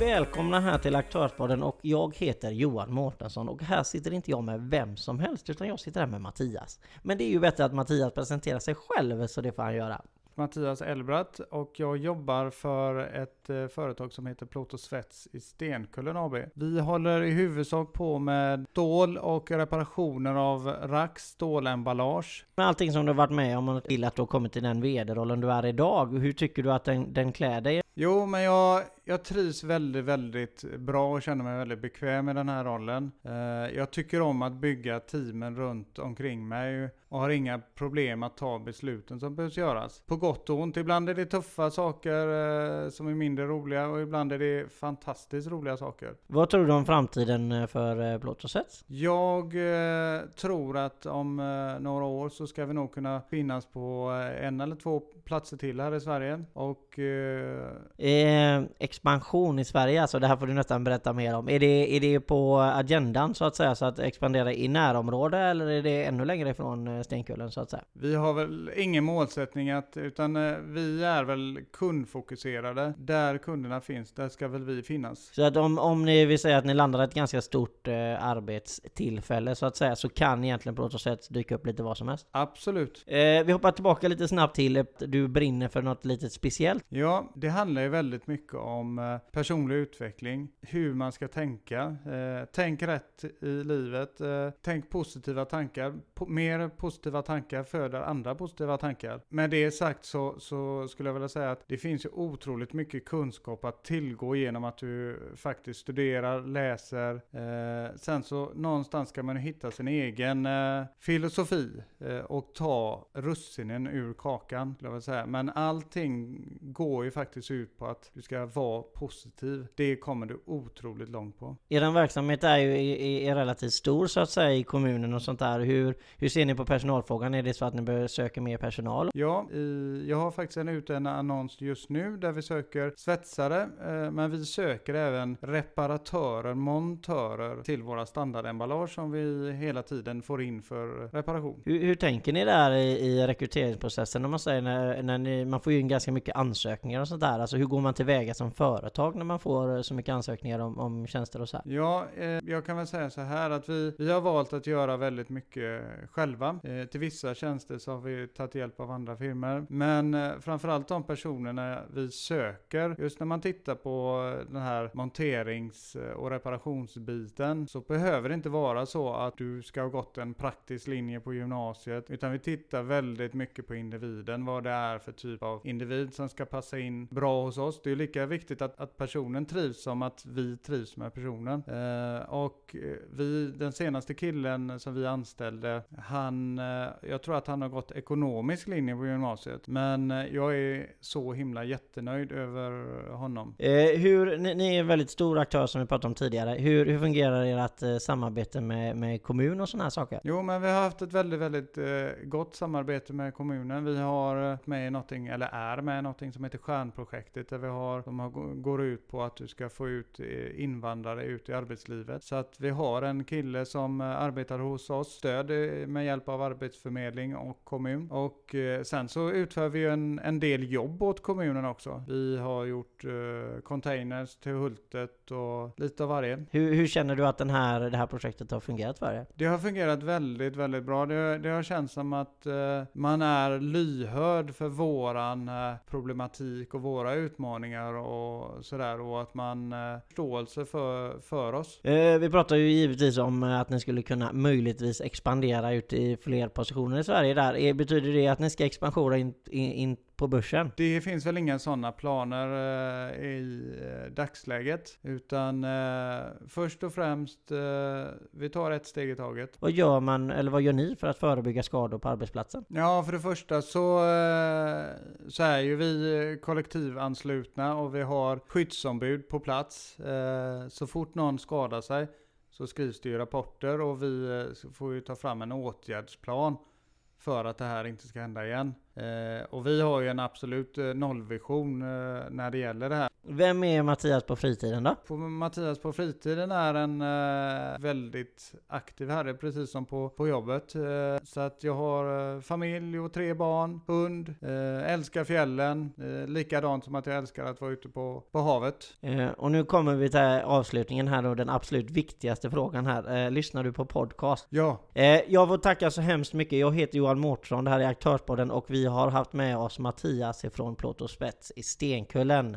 Välkomna här till Aktörspodden och jag heter Johan Mårtensson och här sitter inte jag med vem som helst utan jag sitter här med Mattias. Men det är ju bättre att Mattias presenterar sig själv så det får han göra. Mattias Elbratt och jag jobbar för ett eh, företag som heter Plåt Svets i Stenkullen AB. Vi håller i huvudsak på med stål och reparationer av rack, stålemballage. Med allting som du varit med om och till att du har kommit till den vd-rollen du är idag, hur tycker du att den, den klär dig? Jo, men jag, jag trivs väldigt, väldigt bra och känner mig väldigt bekväm i den här rollen. Eh, jag tycker om att bygga teamen runt omkring mig och har inga problem att ta besluten som behövs göras. På gott och ont. Ibland är det tuffa saker eh, som är mindre roliga och ibland är det fantastiskt roliga saker. Vad tror du om framtiden eh, för Svets? Jag tror att om några år så ska vi nog kunna finnas på en eller två platser till här i Sverige. Och Eh, expansion i Sverige, alltså det här får du nästan berätta mer om. Är det, är det på agendan så att säga, så att expandera i närområde eller är det ännu längre ifrån eh, Stenkullen så att säga? Vi har väl ingen målsättning att, utan eh, vi är väl kundfokuserade. Där kunderna finns, där ska väl vi finnas. Så att om, om ni vill säga att ni landar ett ganska stort eh, arbetstillfälle så att säga, så kan egentligen på något sätt dyka upp lite vad som helst. Absolut. Eh, vi hoppar tillbaka lite snabbt till att du brinner för något lite speciellt. Ja, det handlar ju väldigt mycket om om eh, personlig utveckling, hur man ska tänka. Eh, tänk rätt i livet, eh, tänk positiva tankar. Mer positiva tankar föder andra positiva tankar. Med det sagt så, så skulle jag vilja säga att det finns ju otroligt mycket kunskap att tillgå genom att du faktiskt studerar, läser. Sen så någonstans ska man hitta sin egen filosofi och ta russinen ur kakan. skulle Jag vilja säga. Men allting går ju faktiskt ut på att du ska vara positiv. Det kommer du otroligt långt på. Er verksamhet är ju är, är relativt stor så att säga i kommunen och sånt där. Hur, hur ser ni på personalfrågan? Är det så att ni behöver söka mer personal? Ja, i, jag har faktiskt en ute en annons just nu där vi söker svetsare, eh, men vi söker även reparatörer, montörer till våra standardemballage som vi hela tiden får in för reparation. Hur, hur tänker ni där i, i rekryteringsprocessen? Om man säger när, när ni, man får ju in ganska mycket ansökningar och sånt där. Alltså hur går man tillväga som företag när man får eh, så mycket ansökningar om, om tjänster och så här? Ja, eh, jag kan väl säga så här att vi, vi har valt att göra väldigt mycket själva. Eh, till vissa tjänster så har vi tagit hjälp av andra firmor. Men eh, framförallt de personerna vi söker, just när man tittar på den här monterings eh, och reparationsbiten så behöver det inte vara så att du ska ha gått en praktisk linje på gymnasiet utan vi tittar väldigt mycket på individen, vad det är för typ av individ som ska passa in bra hos oss. Det är lika viktigt att, att personen trivs som att vi trivs med personen. Eh, och vi, den senaste killen som vi anställde, han, eh, jag tror att han har gått ekonomisk linje på gymnasiet. Men eh, jag är så himla jättenöjd över honom. Eh, hur, ni, ni är en väldigt stor aktör som vi pratade om tidigare. Hur, hur fungerar ert eh, samarbete med, med kommun och sådana här saker? Jo, men vi har haft ett väldigt, väldigt eh, gott samarbete med kommunen. Vi har eh, med någonting, eller är med någonting som heter Stjärnprojektet där vi har, de har, går ut på att du ska få ut eh, invandrare ut i arbetslivet. Så att vi har en kille som eh, arbetar hos oss, stöd eh, med hjälp av arbetsförmedling och kommun. Och sen så utför vi en, en del jobb åt kommunen också. Vi har gjort containers till Hultet och lite av varje. Hur, hur känner du att den här, det här projektet har fungerat för er? Det har fungerat väldigt, väldigt bra. Det, det har känts som att eh, man är lyhörd för våran eh, problematik och våra utmaningar och sådär och att man eh, förståelse för, för oss. Eh, vi pratar ju givetvis om eh, att ni skulle kunna möjligtvis expandera ut i fler positioner i Sverige där. Eh, betyder det att ni ska expandera in, in på börsen? Det finns väl inga sådana planer eh, i eh, dagsläget utan eh, först och främst eh, vi tar ett steg i taget. Vad gör man, eller vad gör ni för att förebygga skador på arbetsplatsen? Ja, för det första så, så är ju vi kollektivanslutna och vi har skyddsombud på plats. Så fort någon skadar sig så skrivs det ju rapporter och vi får ju ta fram en åtgärdsplan för att det här inte ska hända igen. Eh, och vi har ju en absolut eh, nollvision eh, när det gäller det här. Vem är Mattias på fritiden då? På Mattias på fritiden är en eh, väldigt aktiv herre, precis som på, på jobbet. Eh, så att jag har eh, familj och tre barn, hund, eh, älskar fjällen, eh, likadant som att jag älskar att vara ute på, på havet. Eh, och nu kommer vi till avslutningen här då, den absolut viktigaste frågan här. Eh, lyssnar du på podcast? Ja, jag får tacka så hemskt mycket. Jag heter Johan Mårtsson, det här är Aktörspodden och vi har haft med oss Mattias ifrån Plåt och Spets i Stenkullen.